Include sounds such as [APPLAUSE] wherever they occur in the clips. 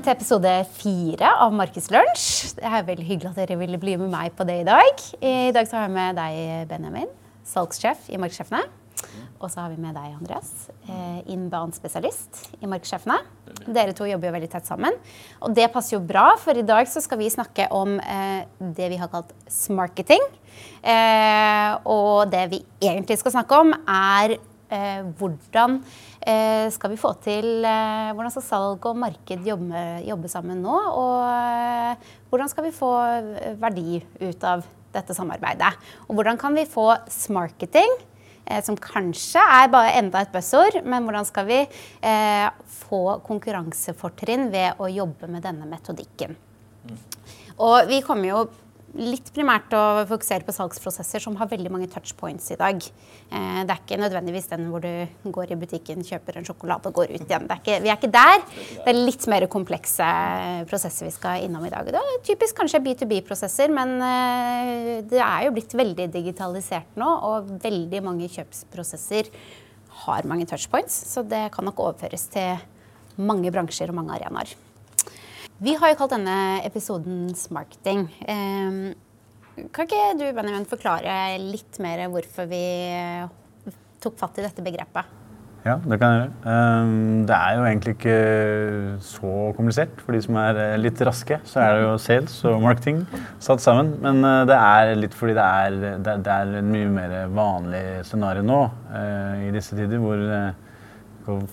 velkommen til episode fire av Markedslunsj. Det er veldig hyggelig at dere ville bli med meg på det i dag. I dag så har jeg med deg, Benjamin, salgssjef i Markedssjefene. Og så har vi med deg, Andreas, eh, inbound-spesialist i Markedssjefene. Dere to jobber jo veldig tett sammen. Og det passer jo bra, for i dag så skal vi snakke om eh, det vi har kalt smarketing. Eh, og det vi egentlig skal snakke om, er hvordan Eh, skal vi få til eh, Hvordan skal salg og marked jobbe, jobbe sammen nå? Og eh, hvordan skal vi få verdi ut av dette samarbeidet? Og hvordan kan vi få smarketing, som kanskje er bare enda et buzzord, men hvordan skal vi få konkurransefortrinn ved å jobbe med denne metodikken? Og vi kommer jo litt primært å fokusere på salgsprosesser som har veldig mange touchpoints i dag. Eh, det er ikke nødvendigvis den hvor du går i butikken, kjøper en sjokolade og går ut igjen. Er ikke, vi er ikke der. Det er litt mer komplekse prosesser vi skal innom i dag. Det er typisk kanskje B2B-prosesser, men eh, det er jo blitt veldig digitalisert nå, og veldig mange kjøpsprosesser har mange touchpoints, så det kan nok overføres til mange bransjer og mange arenaer. Vi har jo kalt denne episoden Smarketing. Um, kan ikke du Benjamin, forklare litt mer hvorfor vi tok fatt i dette begrepet? Ja, det kan jeg gjøre. Um, det er jo egentlig ikke så komplisert. For de som er eh, litt raske, så er det jo sales og marketing satt sammen. Men uh, det er litt fordi det er, det, det er en mye mer vanlig scenario nå uh, i disse tider hvor uh,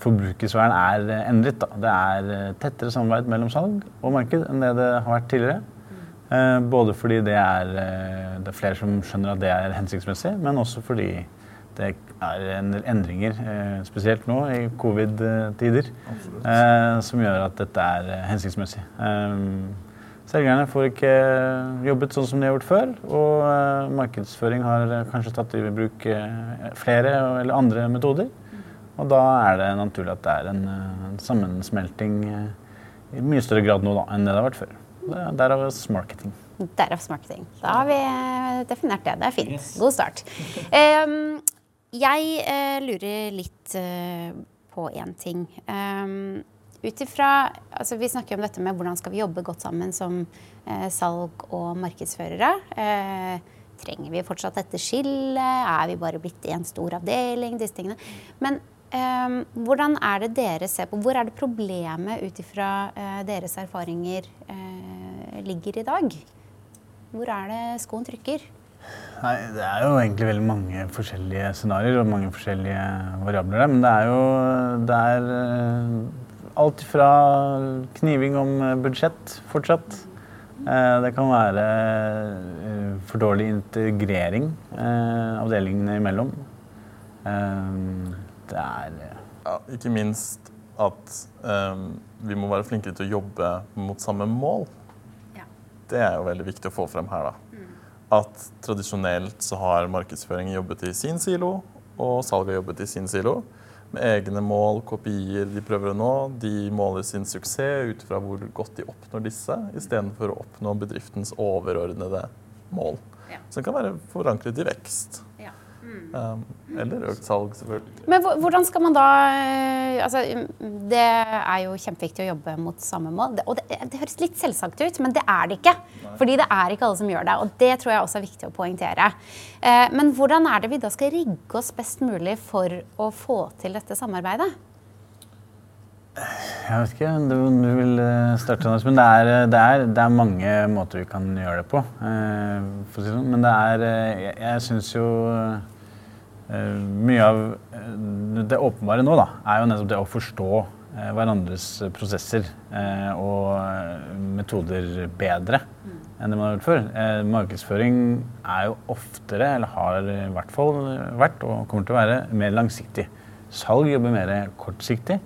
Forbrukersfæren er endret. Da. Det er eh, tettere samarbeid mellom salg og marked enn det det har vært tidligere. Eh, både fordi det er, eh, det er, flere som skjønner at det er hensiktsmessig, men også fordi det er endringer, spesielt nå i covid-tider, som gjør at dette er hensiktsmessig. Selgerne får ikke jobbet sånn som de har gjort før, og markedsføring har kanskje tatt i bruk flere eller andre metoder. Og da er det naturlig at det er en, eh, en sammensmelting eh, i mye større grad nå da, enn det det har vært før. Derav marketing. Derav marketing. Da har vi eh, definert det. Det er fint. Yes. God start. Um, jeg uh, lurer litt uh, på én ting. Um, ut ifra altså Vi snakker om dette med hvordan skal vi jobbe godt sammen som uh, salg- og markedsførere. trenger vi fortsatt dette skillet? Er vi bare blitt i en stor avdeling? Disse tingene. Men hvordan er det dere ser på Hvor er det problemet ut ifra uh, deres erfaringer uh, ligger i dag? Hvor er det skoen trykker? Nei, Det er jo egentlig veldig mange forskjellige scenarioer og mange forskjellige variabler der. Men det er jo det er uh, alt fra kniving om budsjett fortsatt. Det kan være for dårlig integrering avdelingene imellom det er eh, ja, Ikke minst at um, vi må være flinkere til å jobbe mot samme mål. Ja. Det er jo veldig viktig å få frem her. da. Mm. At tradisjonelt så har markedsføring jobbet i sin silo, og salg har jobbet i sin silo. Med egne mål, kopier de prøver å nå. De måler sin suksess ut fra hvor godt de oppnår disse, istedenfor å oppnå bedriftens overordnede mål. Ja. Som kan være forankret i vekst. Um, eller økt salg, selvfølgelig. Men hvordan skal man da eh, altså, Det er jo kjempeviktig å jobbe mot samme mål. Og det, det høres litt selvsagt ut, men det er det ikke. Nei. Fordi det er ikke alle som gjør det. Og det tror jeg også er viktig å poengtere. Eh, men hvordan er det vi da skal rigge oss best mulig for å få til dette samarbeidet? Jeg vet ikke om du, du vil eh, starte, Anders. Men det er, det, er, det er, mange måter vi kan gjøre det på. Si sånn. Men det er Jeg, jeg syns jo Eh, mye av eh, det åpenbare nå da, er jo nettopp det å forstå eh, hverandres prosesser og metoder bedre enn det man har gjort før. Markedsføring er jo oftere, eller har i hvert fall vært og kommer til å være, mer langsiktig. Salg jobber mer kortsiktig,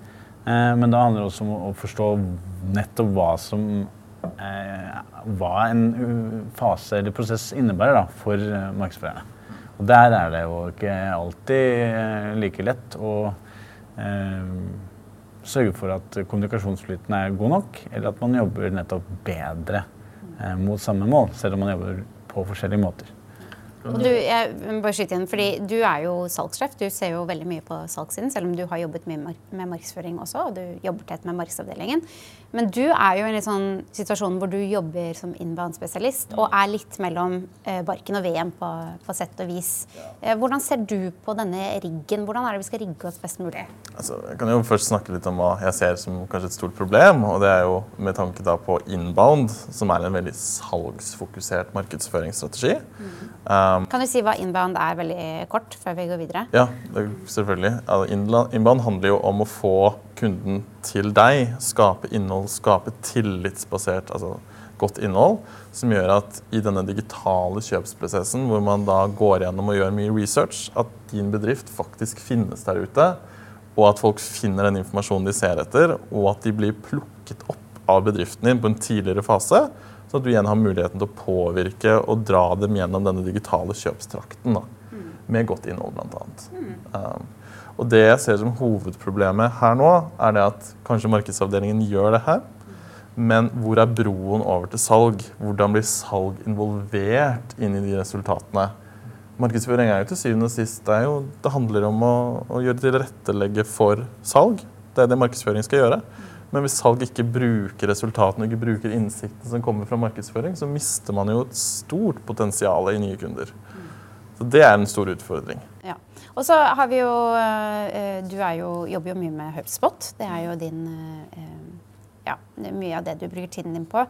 men da handler det også om å forstå nettopp hva som hva en fase eller prosess innebærer da, for markedsførerne. Og der er det jo ikke alltid eh, like lett å eh, sørge for at kommunikasjonsflyten er god nok, eller at man jobber nettopp bedre eh, mot samme mål, selv om man jobber på forskjellige måter. Og du, jeg bare skyte igjen, fordi du er jo salgssjef. Du ser jo veldig mye på salgssiden, selv om du har jobbet mye med markedsføring også, og du jobber tett med markedsavdelingen. Men du er jo i en sånn situasjon hvor du jobber som inbound-spesialist og er litt mellom eh, barken og veden på, på, sett og vis. Eh, hvordan ser du på denne riggen? Hvordan er det vi skal rigge oss best mulig? Altså, jeg kan jo først snakke litt om hva jeg ser som kanskje et stort problem. og Det er jo med tanke da på inbound, som er en veldig salgsfokusert markedsføringsstrategi. Mm. Um, kan du si hva inbound er veldig kort, før vi går videre? Ja, selvfølgelig. Inbound handler jo om å få kunden til deg, skape innhold, skape tillitsbasert, altså godt innhold, som gjør at i denne digitale kjøpsprosessen, hvor man da går gjennom og gjør mye research, at din bedrift faktisk finnes der ute, og at folk finner den informasjonen de ser etter, og at de blir plukket opp av bedriften din på en tidligere fase, så at du igjen har muligheten til å påvirke og dra dem gjennom denne digitale kjøpstrakten. Da, mm. med godt innhold, bl.a. Mm. Um, og det jeg ser som hovedproblemet her nå, er det at kanskje markedsavdelingen gjør det her. Men hvor er broen over til salg? Hvordan blir salg involvert inn i de resultatene? Markedsføring er jo til syvende og sist det, jo, det handler om å, å gjøre tilrettelegge for salg. Det er det markedsføring skal gjøre. Men hvis salg ikke bruker resultatene og ikke bruker innsikten som kommer fra markedsføring, så mister man jo et stort potensial i nye kunder. Så det er en stor utfordring. Ja. Og så har vi jo eh, Du jo, jobber jo mye med HubSpot. Det er jo din eh, ja, mye av det du bruker tiden din på.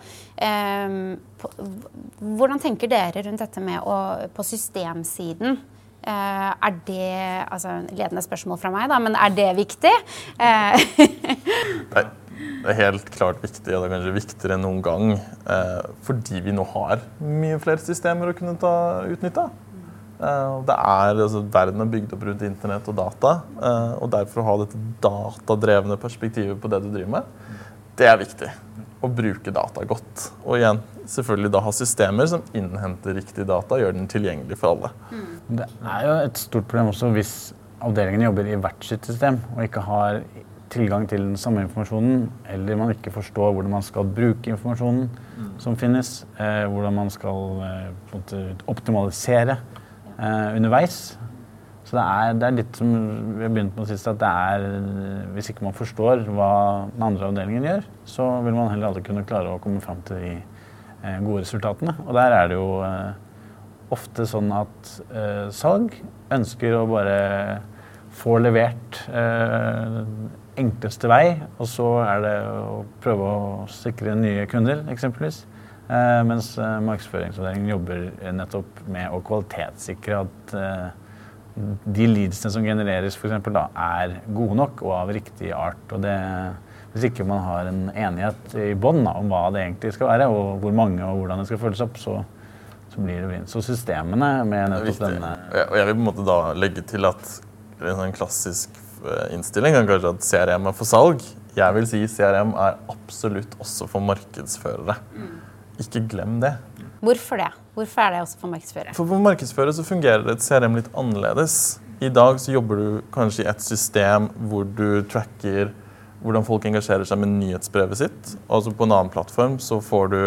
Hvordan tenker dere rundt dette med å På systemsiden. Eh, er det altså Ledende spørsmål fra meg, da, men er det viktig? [LAUGHS] Nei, det er helt klart viktig, og det er kanskje viktigere enn noen gang. fordi vi nå har mye flere systemer å kunne ta utnytte. Eh, det er, altså, verden er bygd opp rundt internett og data. Eh, og derfor å ha dette datadrevne perspektivet på det du driver med, det er viktig. Å bruke data godt. Og igjen, selvfølgelig da ha systemer som innhenter riktig data gjør den tilgjengelig for alle. Mm. Det er jo et stort problem også hvis avdelingen jobber i hvert sitt system og ikke har tilgang til den samme informasjonen, eller man ikke forstår hvordan man skal bruke informasjonen mm. som finnes, eh, hvordan man skal eh, optimalisere eh, underveis. Så det er, det er, litt som vi har begynt med sist, at det er Hvis ikke man forstår hva den andre avdelingen gjør, så vil man heller aldri kunne klare å komme fram til de eh, gode resultatene. Og der er det jo eh, ofte sånn at eh, salg ønsker å bare få levert enkleste vei, og så er det å prøve å sikre nye kunder, eksempelvis. Eh, mens eh, markedsføringsavdelingen jobber nettopp med å kvalitetssikre at eh, de leadsene som genereres for eksempel, da, er gode nok og av riktig art. Og det, hvis ikke man har en enighet i bånn om hva det egentlig skal være, og hvor mange og hvordan det skal følges opp, så, så blir det vrient. Så systemene med nettopp denne Og jeg vil på en måte da legge til at en sånn klassisk innstilling er kanskje at CRM er for salg. Jeg vil si CRM er absolutt også for markedsførere. Mm. Ikke glem det. Hvorfor det? Hvorfor er det også for markedsførere? For på markedsførere så fungerer et CRM litt annerledes. I dag så jobber du kanskje i et system hvor du tracker hvordan folk engasjerer seg med nyhetsbrevet sitt. Altså På en annen plattform så får du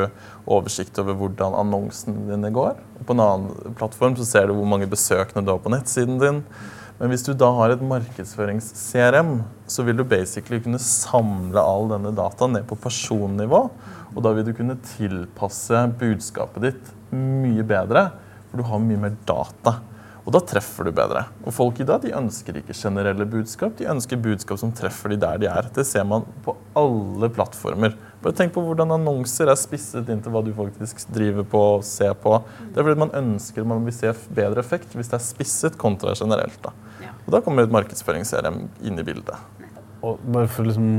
oversikt over hvordan annonsene dine går. Og på en annen plattform så ser du hvor mange besøkende du har på nettsiden din. Men hvis du da har et markedsførings-CRM, så vil du basically kunne samle all denne dataen ned på personnivå. Og da vil du kunne tilpasse budskapet ditt mye bedre, for du har mye mer data. Og da treffer du bedre. Og folk i dag de ønsker ikke generelle budskap, de ønsker budskap som treffer de der de er. Det ser man på alle plattformer. Bare tenk på hvordan annonser er spisset inn til hva du faktisk driver på og ser på. Det er fordi man ønsker man vil se bedre effekt hvis det er spisset kontra generelt. Da. Og da kommer et markedsførings-CRM inn i bildet. Og bare for å liksom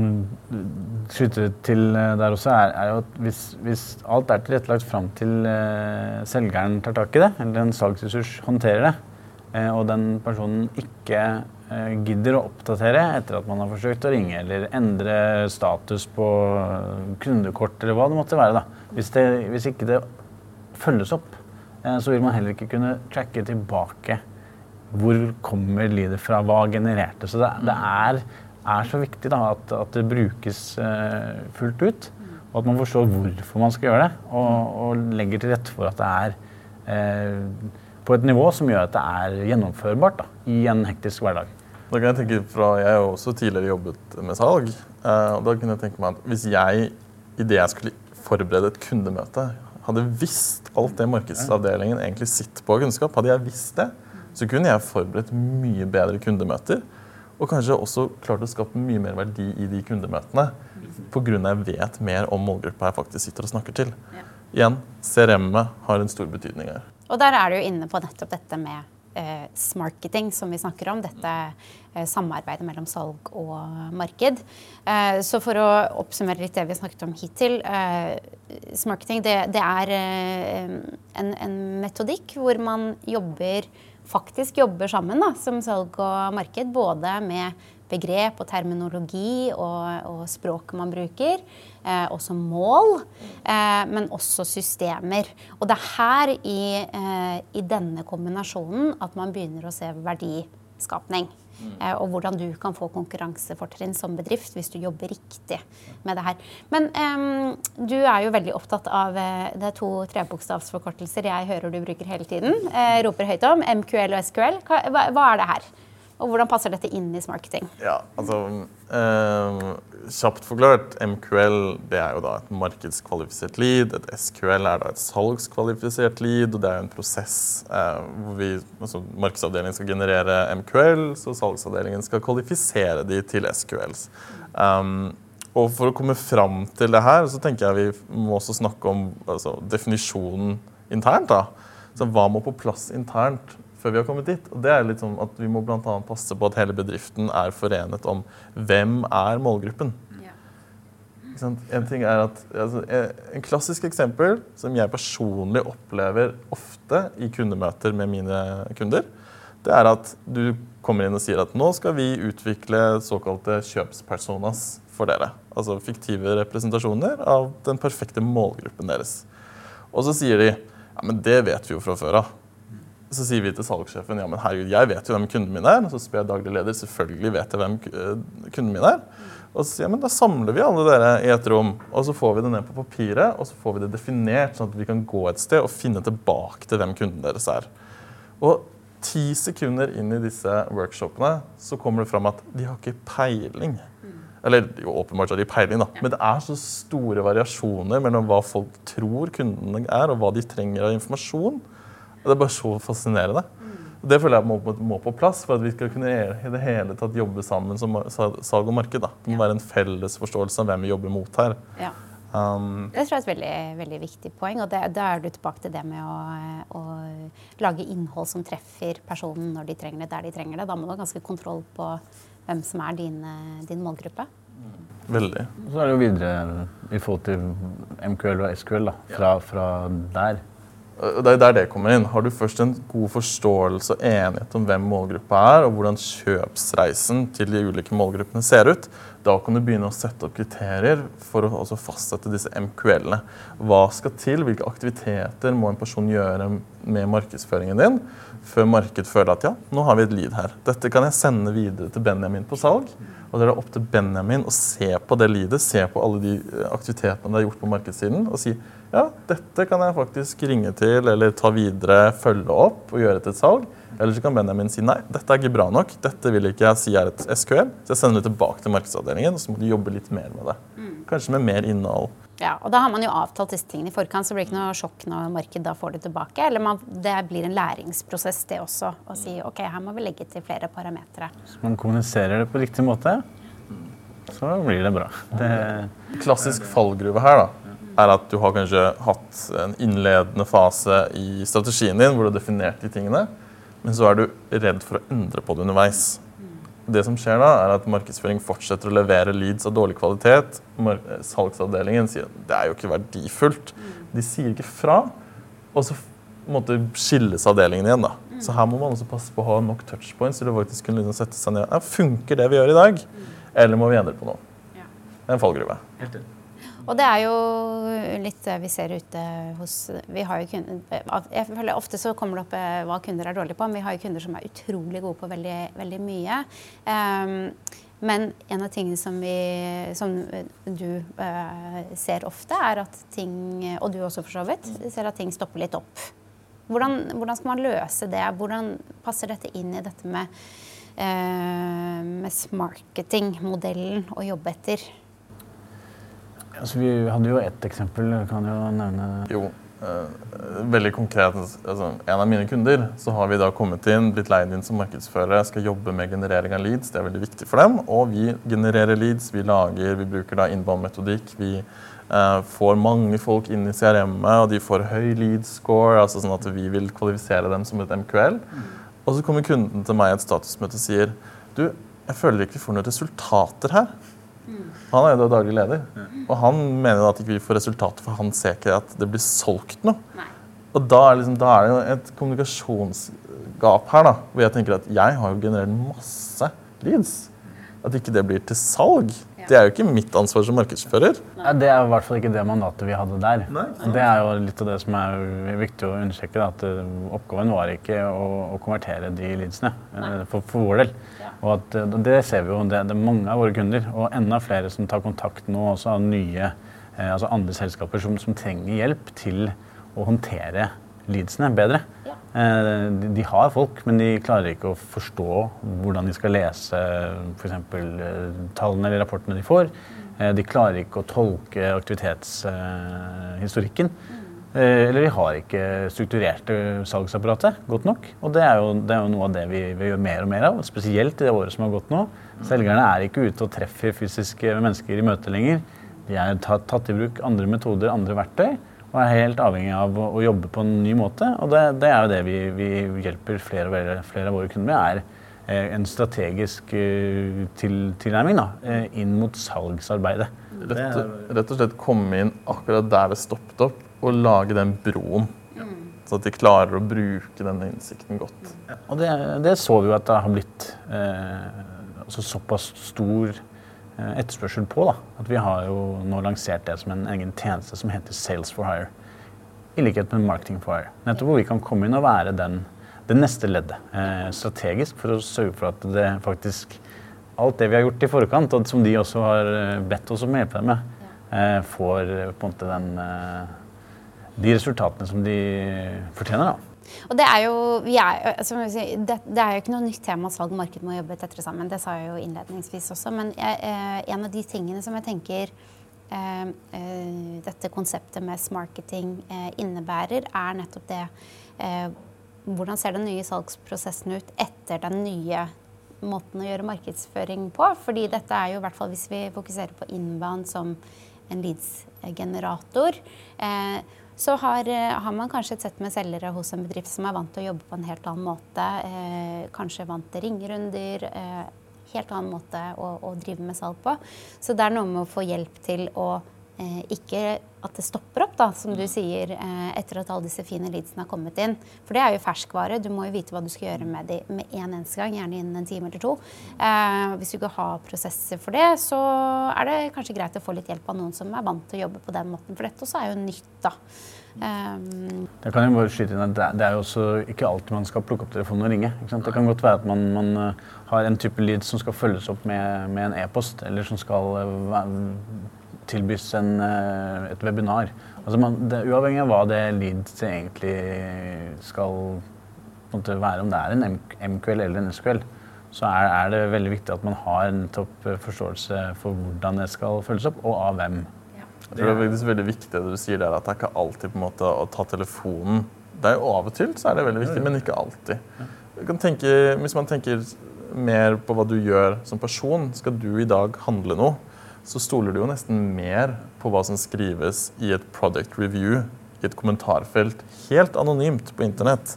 skyte til eh, der også, er, er jo at hvis, hvis, alt er tilrettelagt fram til eh, selgeren tar tak i det, eller en salgsressurs håndterer det, eh, og den personen ikke eh, gidder å oppdatere etter at man har forsøkt å ringe, eller endre status på kundekort, eller hva det måtte være, da. Hvis, det, hvis ikke det følges opp, eh, så vil man heller ikke kunne tracke tilbake hvor kommer lidet fra, hva genererte. Så det, det er er så viktig da, at, at, det brukes uh, fullt ut. Og at man forstår hvorfor man skal gjøre det, og, og legger til rette for at det er uh, på et nivå som gjør at det er gjennomførbart da, i en hektisk hverdag. Da kan Jeg tenke fra, jeg har også tidligere jobbet med salg. Eh, og da kunne jeg tenke meg at Hvis jeg i det jeg skulle forberede et kundemøte, hadde visst alt det markedsavdelingen egentlig sitter på av kunnskap, hadde jeg visst det, så kunne jeg forberedt mye bedre kundemøter. Og kanskje også klart å skape mye mer verdi i de kundemøtene. Pga. jeg vet mer om målgruppa jeg faktisk sitter og snakker til. Ja. Igjen, CRM-et har en stor betydning her. Og der er du jo inne på nettopp dette med eh, smarketing, som vi snakker om. Dette eh, samarbeidet mellom salg og marked. Eh, så for å oppsummere litt det vi har snakket om hittil. Eh, smarketing det, det er eh, en, en, metodikk hvor man jobber faktisk jobber sammen da, som salg og marked. Både med begrep og terminologi og, og språket man bruker. Eh, også mål, eh, men også systemer. Og det er her i, eh, i, denne kombinasjonen at man begynner å se verdiskapning. Mm. Eh, og hvordan du kan få konkurransefortrinn som bedrift hvis du jobber riktig med det her. Men du er jo veldig opptatt av eh, det er to trebokstavsforkortelser jeg hører du bruker hele tiden. Eh, roper høyt om MQL og SQL. Hva, hva er det her? Og hvordan passer dette inn i marketing? Ja, altså eh, Kjapt forklart, MQL det er jo da et markedskvalifisert lead. Et SQL er da et salgskvalifisert lead, og det er jo en prosess eh, hvor vi, altså markedsavdelingen skal generere MQL, så salgsavdelingen skal kvalifisere de til SQLs. Um, og for å komme fram til det her, så tenker jeg vi må også snakke om altså, definisjonen internt. da. Så hva må på plass internt før vi har kommet dit. Og det er litt sånn at Vi må bl.a. passe på at hele bedriften er forenet om hvem er målgruppen. Ja. En ting er at, altså, en klassisk eksempel som jeg personlig opplever ofte i kundemøter med mine kunder, det er at du kommer inn og sier at nå skal vi utvikle såkalte kjøpspersonas for dere. Altså fiktive representasjoner av den perfekte målgruppen deres. Og så sier de ja, men det vet vi jo fra før av. Så sier vi til salgssjefen ja, men herregud, jeg vet jo hvem kunden min er. Og så spør jeg daglig leder selvfølgelig vet jeg hvem eh, kunden min er. Og så sier jeg men da samler vi alle dere i et rom, og så får vi det ned på papiret og så får vi det definert, sånn at vi kan gå et sted og finne tilbake til hvem kunden deres er. Og ti sekunder inn i disse workshopene så kommer det fram at de har ikke peiling. Eller jo, åpenbart har de peiling, da. Men det er så store variasjoner mellom hva folk tror kundene er, og hva de trenger av informasjon. Og det er bare så fascinerende. Det føler jeg må, må, på plass for at vi skal kunne i det hele tatt jobbe sammen som salg og marked. Da. Det må være en felles forståelse av hvem vi jobber mot her. Ja. Um, det tror jeg er et veldig, veldig viktig poeng. og Da er du tilbake til det med å, å, lage innhold som treffer personen når de trenger det, der de trenger det. Da må du ha ganske kontroll på hvem som er din, din målgruppe. Veldig. Så er det jo videre i forhold til MQL og SQL, da, fra, fra der. Det er der det kommer inn. Har du først en god forståelse og enighet om hvem målgruppa er, og hvordan kjøpsreisen til de ulike målgruppene ser ut, da kan du begynne å sette opp kriterier for å fastsette disse MQL-ene. Hva skal til? Hvilke aktiviteter må en person gjøre med markedsføringen din før markedet føler at ja, nå har vi et lead her. Dette kan jeg sende videre til Benjamin på salg. Og det er opp til Benjamin å se på det leadet, se på alle de aktivitetene det er gjort på markedssiden, og si ja, dette kan jeg faktisk ringe til eller ta videre, følge opp og gjøre til et salg. Eller så kan Benjamin si nei, dette er ikke bra nok, dette vil ikke jeg si er et SQL. Så jeg sender det tilbake til markedsavdelingen, og så må du jobbe litt mer med det. Mm. Kanskje med mer innhold. Ja, og Da har man jo avtalt disse tingene i forkant, så blir det ikke noe sjokk når markedet da får det tilbake. Eller man, det blir en læringsprosess, det også. Å si ok, her må vi legge til flere parametere. Så man kommuniserer det på riktig måte, så blir det bra. Det... Klassisk fallgruve her, da er at du har kanskje hatt en innledende fase i strategien din hvor du har definert de tingene, men så er du redd for å endre på det underveis. Det som skjer da, er at Markedsføring fortsetter å levere leads av dårlig kvalitet. Salgsavdelingen sier det er jo ikke verdifullt. De sier ikke fra. Og så måtte skilles avdelingen igjen. da. Så her må man også passe på å ha nok touchpoints til å faktisk kunne liksom sette seg ned. Ja, funker det vi gjør i dag, eller må vi endre på noe? Det er en fallgruve. Helt enig. Og det er jo litt det vi ser ute hos vi har jo kunder, jeg føler Ofte så kommer det opp eh, hva kunder er dårlige på, men vi har jo kunder som er utrolig gode på veldig, veldig mye. Um, men en av tingene som, vi, som du uh, ser ofte, er at ting Og du også, for så vidt. Ser at ting stopper litt opp. Hvordan, hvordan, skal man løse det? Hvordan passer dette inn i dette med, uh, med marketingmodellen å jobbe etter? Altså, vi hadde jo ett eksempel. Kan jo nevne Jo, uh, veldig konkret. Altså, en av mine kunder så har vi da kommet inn, blitt leid inn som markedsførere, skal jobbe med generering av leads. Det er veldig viktig for dem. Og vi genererer leads, vi lager, vi bruker da innbåndmetodikk. Vi eh, får mange folk inn i CRM-et, og de får høy lead score, altså sånn at vi vil kvalifisere dem som et MQL. Og så kommer kunden til meg i et statusmøte og sier du, jeg føler ikke vi får noen resultater her. Han er jo da daglig leder. Og han mener at ikke vi får resultater, for han ser ikke at det blir solgt noe. Nei. Og da er, liksom, da er, det jo et kommunikasjonsgap her, da, hvor jeg tenker at jeg har jo generert masse leads. At ikke det blir til salg. Det er jo ikke mitt ansvar som markedsfører. Nei. det er i hvert fall ikke det mandatet vi hadde der. Nei. Det er jo litt av det som er viktig å understreke. At eh, oppgaven var ikke å, å konvertere de leadsene eh, for, for vår del. Og at, eh, det ser vi jo, det, det er mange av våre kunder, og enda flere som tar kontakt nå også av nye, eh, altså andre selskaper som, som trenger hjelp til å håndtere leadsene bedre. Eh, de, de har folk, men de klarer ikke å forstå hvordan de skal lese f.eks. Eh, tallene eller rapportene de får. Eh, de klarer ikke å tolke aktivitetshistorikken. Eh, eller vi har ikke strukturerte salgsapparatet godt nok. Og det er jo, det er jo noe av det vi, vi, gjør mer og mer av, spesielt i det året som har gått nå. Selgerne er ikke ute og treffer fysiske mennesker i møte lenger. De er tatt, tatt i bruk andre metoder, andre verktøy, og er helt avhengig av å, å jobbe på en ny måte. Og det, det er jo det vi, vi hjelper flere, og flere, flere, av våre kunder med, er eh, en strategisk uh, til, tilnærming da, eh, inn mot salgsarbeidet. Rett, rett og slett komme inn akkurat der det stoppet opp og lage den broen. Så at de klarer å bruke denne innsikten godt. Ja, og det, det, så vi jo at det har blitt eh, altså såpass stor eh, etterspørsel på. Da. At vi har jo nå lansert det som en egen tjeneste som heter Sales for Hire. I likhet med Marketing for Hire. Nettopp hvor vi kan komme inn og være den, det neste leddet. Eh, strategisk for å sørge for at det faktisk Alt det vi har gjort i forkant, og som de også har eh, bedt oss om å hjelpe dem med, eh, får på en måte den eh, de resultatene som de fortjener. da. Og det er jo, er, altså, det, det er jo ikke noe nytt tema salg og marked må jobbe tettere sammen. Det sa jeg jo innledningsvis også. Men jeg, eh, en av de tingene som jeg tenker eh, dette konseptet med marketing eh, innebærer, er nettopp det Hvordan ser den nye salgsprosessen ut etter den nye måten å gjøre markedsføring på? Fordi dette er jo i hvert fall hvis vi fokuserer på innbanen som en leads-generator. Eh, så har, eh, har, man kanskje et sett med selgere hos en bedrift som er vant til å jobbe på en helt annen måte. Eh, kanskje vant til ringerunder. Eh, helt annen måte å, å, drive med salg på. Så det er noe med å få hjelp til å ikke at det stopper opp, da, som du sier, eh, etter at alle disse fine leadsene har kommet inn. For det er jo ferskvare. Du må jo vite hva du skal gjøre med dem med en eneste gang, gjerne innen en time eller to. Eh, hvis du ikke har prosesser for det, så er det kanskje greit å få litt hjelp av noen som er vant til å jobbe på den måten. For dette også er jo nytt, da. Um, det kan jo bare skyte inn det er jo også ikke alltid man skal plukke opp telefonen og ringe. Det kan godt være at man, man, eh, har en type lead som skal følges opp med, med en e-post, eller som skal uh, tilbys en, uh, et webinar. Altså man, det, uavhengig av hva det lead egentlig skal måte, være, om det er en MQL eller en SQL, så er, er, det veldig viktig at man har en topp forståelse for hvordan det skal følges opp, og av hvem. Jeg tror det er veldig viktig det du sier der, at det er ikke alltid på en måte å ta telefonen. Det er jo Av og til så er det veldig viktig, men ikke alltid. Tenke, hvis man tenker mer på hva du gjør som person, skal du i dag handle noe, så stoler du jo nesten mer på hva som skrives i et product review, i et kommentarfelt, helt anonymt på internett,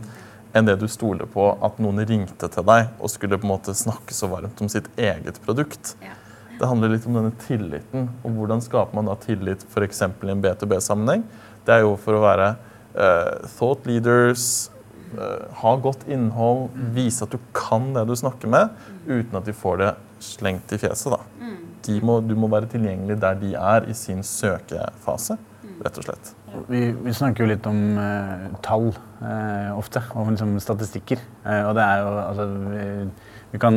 enn det du stoler på at noen ringte til deg og skulle på en måte snakke så varmt om sitt eget produkt. Ja. Det handler litt om denne tilliten. Og hvordan skaper man da tillit f.eks. i en B2B-sammenheng? Det er jo for å være uh, thought leaders, uh, ha godt innhold, vise at du kan det du snakker med, uten at de får det slengt i fjeset. da. Må, du må være tilgjengelig der de er i sin søkefase, rett og slett. Vi, vi snakker jo litt om uh, tall ofte, og liksom statistikker. og det er jo altså vi, vi kan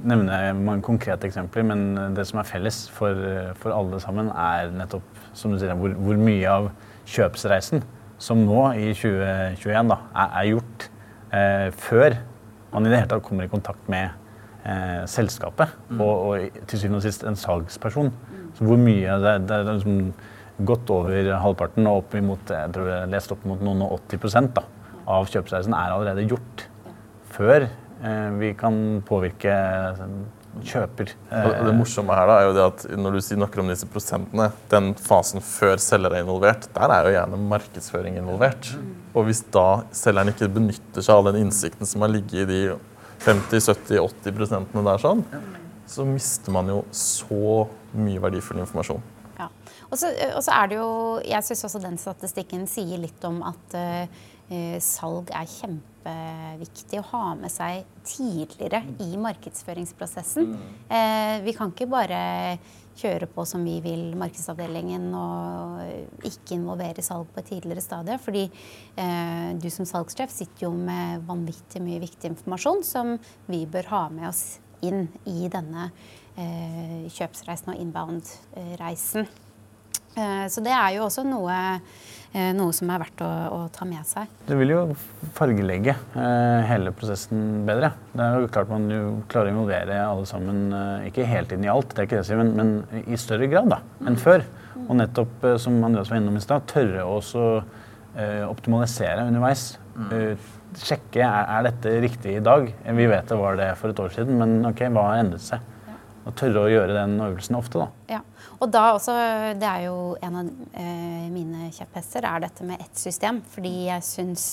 nevne mange konkrete eksempler, men det som er felles for, for alle sammen, er nettopp som du sier, hvor, hvor, mye av kjøpsreisen som nå, i 2021, da, er, er gjort før man i det hele tatt kommer i kontakt med eh, selskapet mm. og, og, til syvende og sist en salgsperson. Mm. Så hvor mye det, det er liksom godt over halvparten og opp imot, jeg tror jeg leste opp mot noen og 80 da, av kjøpsreisen er allerede gjort før eh, vi kan påvirke kjøper. Og det morsomme her da, er jo det at når du snakker om disse prosentene, den fasen før selger er involvert, der er jo gjerne markedsføring involvert. Og hvis da selgeren ikke benytter seg av den innsikten som har ligget i de 50-70-80 prosentene der, sånn, så mister man jo så mye verdifull informasjon. Ja. Og så er det jo Jeg syns også den statistikken sier litt om at uh, salg er kjempeviktig å ha med seg tidligere i markedsføringsprosessen. Eh, vi kan ikke bare kjøre på som vi vil markedsavdelingen og ikke involvere salg på et tidligere stadie. Fordi eh, du som salgssjef sitter jo med vanvittig mye viktig informasjon som vi bør ha med oss inn i denne eh, kjøpsreisen og inbound-reisen. Eh, så det er jo også noe Eh, noe som er verdt å, å, ta med seg. Det vil jo fargelegge eh, hele prosessen bedre. Det er jo klart man jo klarer å involvere alle sammen, ikke hele tiden i alt, det er ikke det jeg sier, men, men, i større grad da, enn før. Og nettopp, som Andreas var innom i stad, tørre å optimalisere underveis. Eh, sjekke er, er dette riktig i dag. Vi vet det var det for et år siden, men ok, hva har endret seg? Og tørre å gjøre den øvelsen ofte, da. Ja. Og da også, det er jo en av eh, mine kjepphester, er dette med ett system. Fordi jeg syns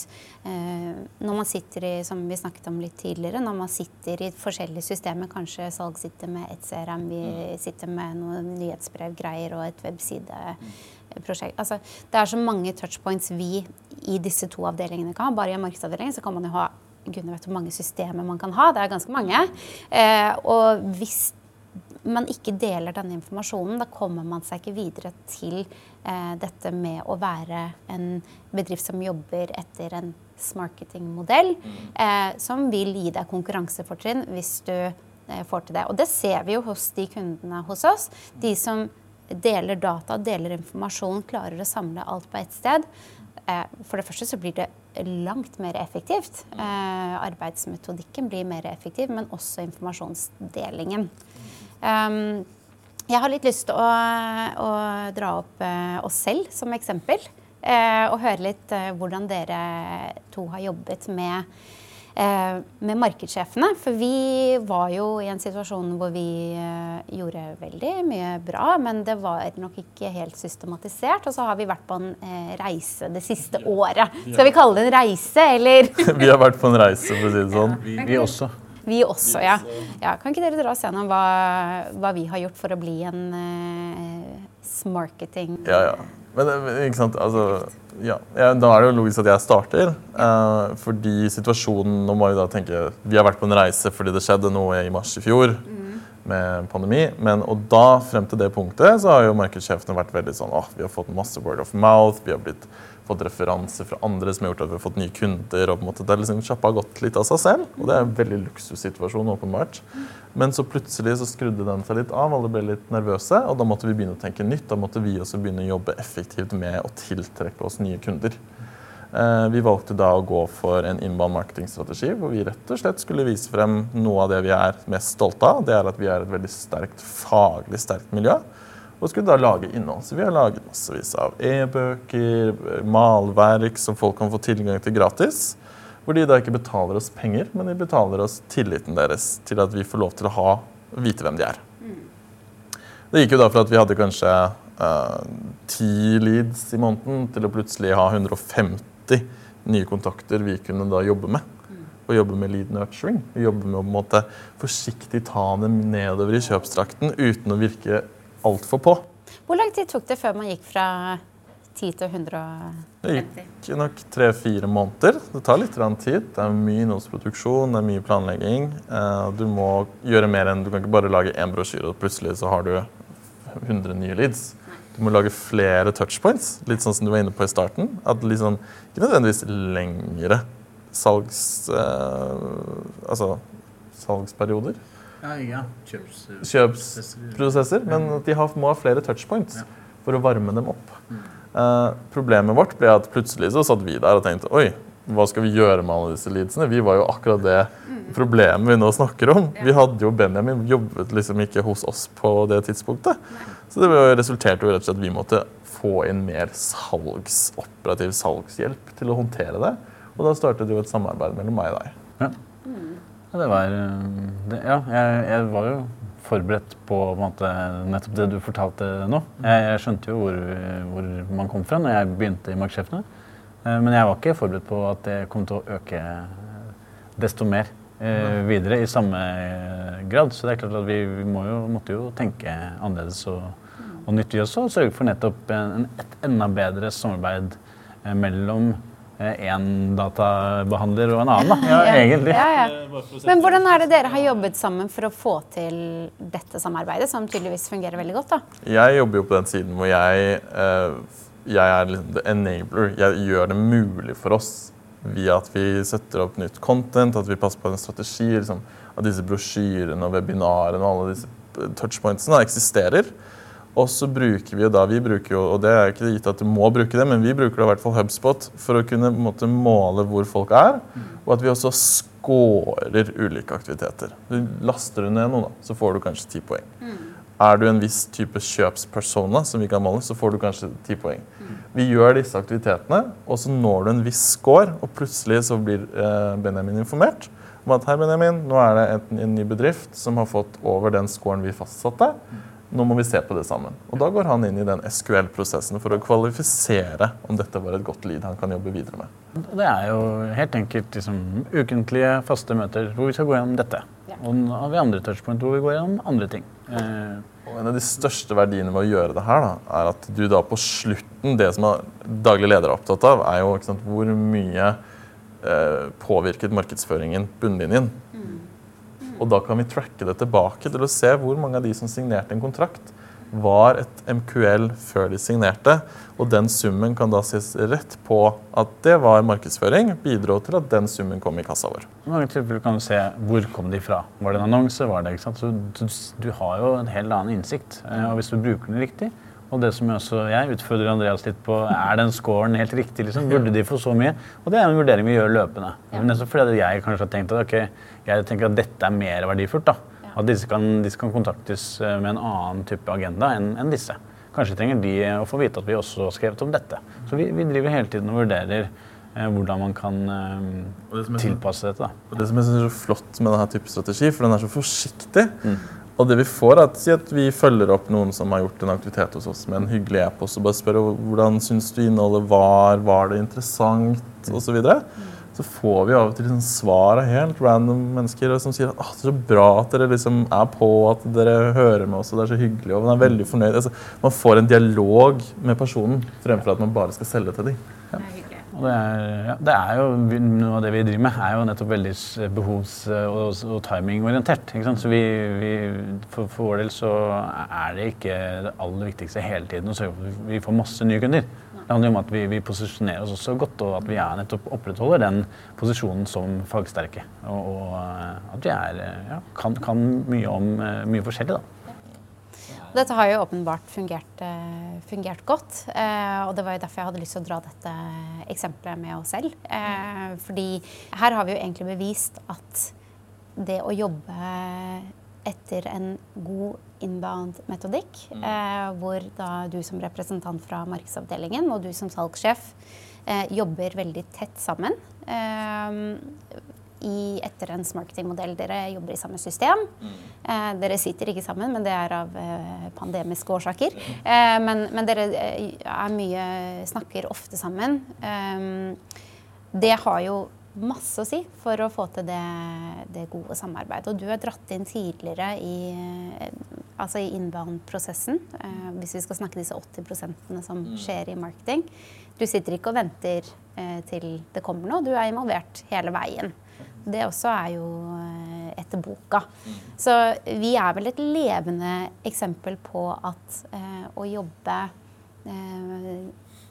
eh, Når man sitter i, som vi snakket om litt tidligere, når man sitter i forskjellige systemer, kanskje salg sitter med ett CRM, vi sitter med noen nyhetsbrevgreier og et websideprosjekt. Altså, det er så mange touchpoints vi i disse to avdelingene kan ha. Bare i en markedsavdeling så kan man jo ha Gudene vet hvor mange systemer man kan ha. Det er ganske mange. Eh, og hvis man ikke deler denne informasjonen, da kommer man seg ikke videre til eh, dette med å være en bedrift som jobber etter en smarketingmodell, eh, som vil gi deg konkurransefortrinn hvis du eh, får til det. Og det ser vi jo hos de kundene hos oss. De som deler data, deler informasjon, klarer å samle alt på ett sted. Eh, for det første så blir det langt mer effektivt. Eh, arbeidsmetodikken blir mer effektiv, men også informasjonsdelingen. Um, jeg har litt lyst til å, å dra opp uh, oss selv som eksempel. Uh, og høre litt uh, hvordan dere to har jobbet med, med markedssjefene. For vi var jo i en situasjon hvor vi gjorde veldig mye bra, men det var nok ikke helt systematisert. Og så har vi vært på en reise det siste året. Skal vi kalle det en reise, eller? [LAUGHS] vi har vært på en reise, for å si det sånn. Ja, vi, vi også. Vi også, ja. ja. Kan ikke dere dra oss gjennom hva, hva, vi har gjort for å bli en uh, smarketing Ja, ja. Men ikke sant, altså ja. ja. Da er det jo logisk at jeg starter. Uh, fordi situasjonen Nå må vi da tenke Vi har vært på en reise fordi det skjedde noe i mars i fjor. Mm. Med pandemi, men og da frem til det punktet så har jo markedssjefene vært veldig sånn åh, vi har fått masse word of mouth, vi har blitt fått referanser fra andre som har gjort at vi har fått nye kunder. og på en måte, det er liksom Sjappa har gått litt av seg selv, og det er en veldig luksussituasjon. åpenbart. Men så plutselig så skrudde den seg litt av, alle ble litt nervøse, og da måtte vi begynne å tenke nytt. Da måtte vi også begynne å jobbe effektivt med å tiltrekke oss nye kunder. Eh, vi valgte da å gå for en inbound marketingstrategi hvor vi rett og slett skulle vise frem noe av det vi er mest stolte av. Det er at vi er et veldig sterkt, faglig sterkt miljø og skulle da lage innhold. Så vi har laget massevis av e-bøker, malverk som folk kan få tilgang til gratis. Hvor de da ikke betaler oss penger, men de betaler oss tilliten deres til at vi får lov til å ha, vite hvem de er. Det gikk jo da for at vi hadde kanskje eh, ti uh, leads i måneden, til å plutselig ha 150 nye kontakter vi kunne da jobbe med. Og jobbe med lead nurturing. Vi jobber med å på en måte forsiktig ta dem nedover i kjøpstrakten uten å virke altfor på. Hvor lang tid tok det før man gikk fra 10 til 150? Det gikk nok tre-fire måneder. Det tar litt tid. Det er mye innholdsproduksjon, det er mye planlegging. Eh, du må gjøre mer enn Du kan ikke bare lage én brosjyre, og plutselig så har du 100 nye leads. Du må lage flere touchpoints, litt sånn som du var inne på i starten. At liksom, Ikke nødvendigvis lengre salgs... Eh, altså salgsperioder. Ja, ja. Kjøpsprosesser. Men at de har, må ha flere touchpoints for å varme dem opp. Mm. Uh, problemet vårt ble at plutselig så satt vi der og tenkte oi, hva skal vi gjøre med alle disse leadsene? Vi var jo akkurat det problemet vi nå snakker om. Vi hadde jo Benjamin jobbet liksom ikke hos oss på det tidspunktet. Så det resulterte jo rett og slett at vi måtte få inn mer salgs, operativ salgshjelp til å håndtere det. Og da startet jo et samarbeid mellom meg og deg. Ja, ja det var det, Ja, jeg, jeg, var jo forberedt på, på måte, nettopp det du fortalte nå. Jeg, jeg skjønte jo hvor, hvor, man kom fra når jeg begynte i Markedssjefene. Eh, men jeg var ikke forberedt på at det kom til å øke desto mer eh, videre i samme eh, grad. Så det er klart at vi, vi jo, måtte jo tenke annerledes og, og nyttig også. Og sørge for nettopp en, et enda bedre samarbeid mellom én databehandler og en annen, da. [LAUGHS] Ja, egentlig. Ja, ja. Men hvordan er det dere har jobbet sammen for å få til dette samarbeidet, som tydeligvis fungerer veldig godt? da? Jeg jobber jo på den siden hvor jeg eh, jeg er the enabler. Jeg gjør det mulig for oss via at vi setter opp nytt content, at vi passer på en strategi. Liksom, at disse brosjyrene og webinarene og alle disse touchpointsene eksisterer. Og så bruker vi jo da, vi bruker jo, og det er ikke gitt at du må bruke det, men vi bruker da i hvert fall HubSpot for å kunne måte, måle hvor folk er, og at vi også scorer ulike aktiviteter. Du laster du ned noe, da, så får du kanskje ti poeng. Er du en viss type kjøpspersona, som vi kan måle, så får du kanskje ti poeng. Vi gjør disse aktivitetene, og så når du en viss score, og plutselig så blir eh, Benjamin informert om at her, Benjamin, nå er det en, en ny bedrift som har fått over den scoren vi fastsatte. Nå må vi se på det sammen. Og Da går han inn i den SQL-prosessen for å kvalifisere om dette var et godt lead han kan jobbe videre med. Det er jo helt enkelt liksom, ukentlige, faste møter hvor vi skal gå gjennom dette. Ja. Og nå har vi andre touchpoint hvor vi går gjennom andre ting. Eh. Og En av de største verdiene med å gjøre det her, da, er at du da på slutten Det som daglig leder er opptatt av, er jo sant, hvor mye eh, påvirket markedsføringen bunnlinjen. Og da kan vi tracke det tilbake til å se hvor mange av de som signerte en kontrakt, var et MQL før de signerte. Og den summen kan da ses rett på at det var markedsføring. Bidro til at den summen kom i kassa vår. I mange tilfeller kan du se hvor kom de fra. Var det en annonse? Var det, ikke sant? Så du, du har jo en helt annen innsikt. Eh, og hvis du bruker den riktig, og det som jeg, også, jeg utfordrer Andreas litt på, er den scoren helt riktig? liksom? Burde de få så mye? Og det er en vurdering vi gjør løpende. Ja. Nettopp fordi jeg kanskje har tenkt at okay, jeg tenker at dette er mer verdifullt. da. At disse kan, disse kan, kontaktes eh, med en annen type agenda enn en disse. Kanskje trenger de å få vite at vi også har skrevet om dette. Så vi, vi driver hele tiden og vurderer eh, hvordan man kan eh, tilpasse dette. Da. Og det som jeg synes er så flott med denne type strategi, for den er så forsiktig. Mm. Og det vi får, er at, si at vi følger opp noen som har gjort en aktivitet hos oss med en hyggelig e-post og bare spør hvordan syns du innholdet var, var det interessant osv. Så, videre. Så får vi av og til liksom svar av helt random mennesker som sier at det er så bra at dere liksom er på, at dere hører med oss, og det er så hyggelig. og man er veldig fornøyd. Altså, man får en dialog med personen fremfor at man bare skal selge til dem. Ja. Og det er, ja, det er, jo, Noe av det vi driver med, er jo nettopp veldig behovs- og, og timingorientert. Så vi, vi, for, for, vår del så er det ikke det aller viktigste hele tiden å sørge for at vi får masse nye kunder. Det handler om at vi, vi posisjonerer oss også godt, og at vi er nettopp opprettholder den posisjonen som fagsterke. Og, og at vi er, ja, kan, kan, mye om mye forskjellig. da. Dette har jo åpenbart fungert, eh, fungert godt. Eh, og det var jo derfor jeg hadde lyst til å dra dette eksempelet med oss selv. Eh, fordi her har vi jo egentlig bevist at det å jobbe etter en god inbound-metodikk, mm. hvor da du som representant fra markedsavdelingen og du som salgssjef jobber veldig tett sammen i, etter en marketingmodell. Dere jobber i samme system. Mm. Eh, dere sitter ikke sammen, men det er av eh, pandemiske årsaker. Eh, men, men, dere eh, er mye snakker ofte sammen. Eh, det har jo masse å si for å få til det, det gode samarbeidet. Og du er dratt inn tidligere i, eh, altså i inbound-prosessen, hvis vi skal snakke disse 80% som mm. skjer i marketing. Du sitter ikke og venter til det kommer noe, du er involvert hele veien. Det også er jo eh, etter boka. Så vi er vel et levende eksempel på at eh, å jobbe eh,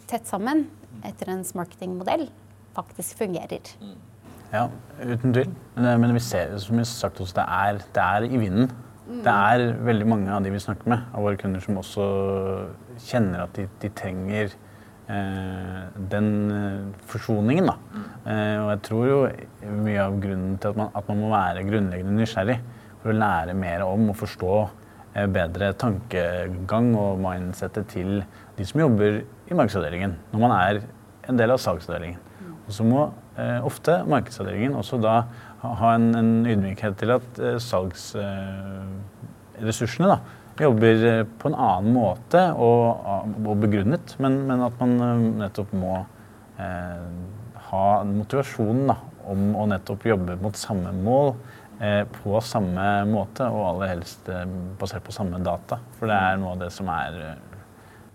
tett sammen etter en marketingmodell faktisk fungerer. Ja, uten tvil. Men vi ser som vi har sagt også, det er, det er i vinden. Det er veldig mange av de vi snakker med, av våre kunder, som også kjenner at de, de trenger eh, den forsoningen, da. og jeg tror jo mye av grunnen til at man, at man må være grunnleggende nysgjerrig for å lære mer om og forstå bedre tankegang og mindsettet til de som jobber i markedsavdelingen, når man er en del av salgsavdelingen. Og så må eh, ofte markedsavdelingen også da ha, en, en, ydmykhet til at eh, salgsressursene eh, jobber eh, på en annen måte og, og begrunnet, men, men, at man eh, nettopp må eh, ha motivasjonen da, om å nettopp jobbe mot samme mål på samme måte, og aller helst basert på samme data. For det er noe av det som er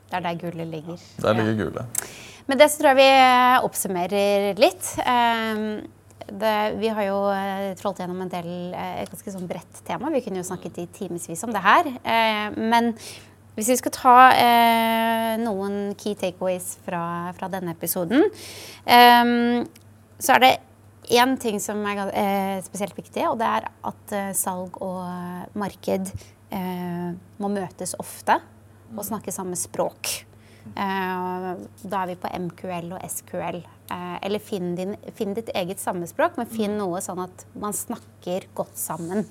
Det er der gullet ligger. Der ligger gullet. Med det så tror jeg vi eh, oppsummerer litt. Ehm, det, vi har jo eh, trålt gjennom en del, eh, et ganske sånn bredt tema. Vi kunne jo snakket i timevis om det her. Men hvis vi skal ta noen key takeaways fra, fra denne episoden, så er det én ting som er spesielt viktig, og det er at salg og marked må møtes ofte og snakke samme språk. Eh, da er vi på MQL og SQL. Eh, eller finn, din, finn ditt eget sammespråk, men finn noe sånn at man snakker godt sammen.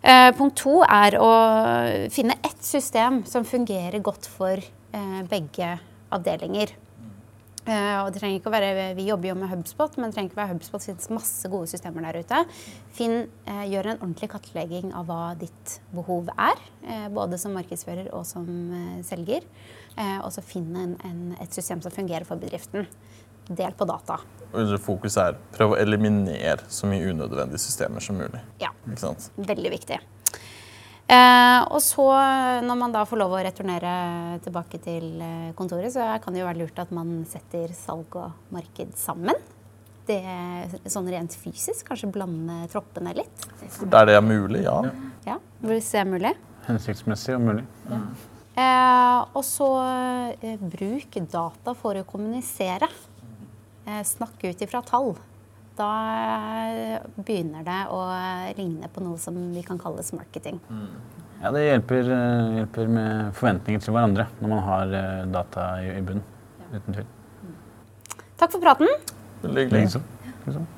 Eh, punkt to er å finne ett system som fungerer godt for begge avdelinger. Uh, og det trenger ikke å være, Vi jobber jo med HubSpot, men det trenger ikke være HubSpot. Det finnes masse gode systemer der ute. Finn, uh, gjør en ordentlig kartlegging av hva ditt behov er. Uh, både som markedsfører og som selger. og så finn en, en, et system som fungerer for bedriften. Del på data. Fokus er prøv å eliminere så mye unødvendige systemer som mulig. Ja, Veldig viktig. Eh, og så, når man da får lov å returnere tilbake til eh, kontoret, så kan det jo være lurt at man setter salg og marked sammen. Det, sånn rent fysisk. Kanskje blande troppene litt. Der det er mulig, ja. Ja, Hvis det er mulig. Hensiktsmessig og mulig. Ja. Eh, og så eh, bruk data for å kommunisere. Eh, snakk ut ifra tall da begynner det å ligne på noe som vi kan kalles marketing. Ja, det hjelper, eh, hjelper, med forventninger til hverandre når man har eh, data i, i bunnen. Uten tvil. Takk for praten. Veldig hyggelig.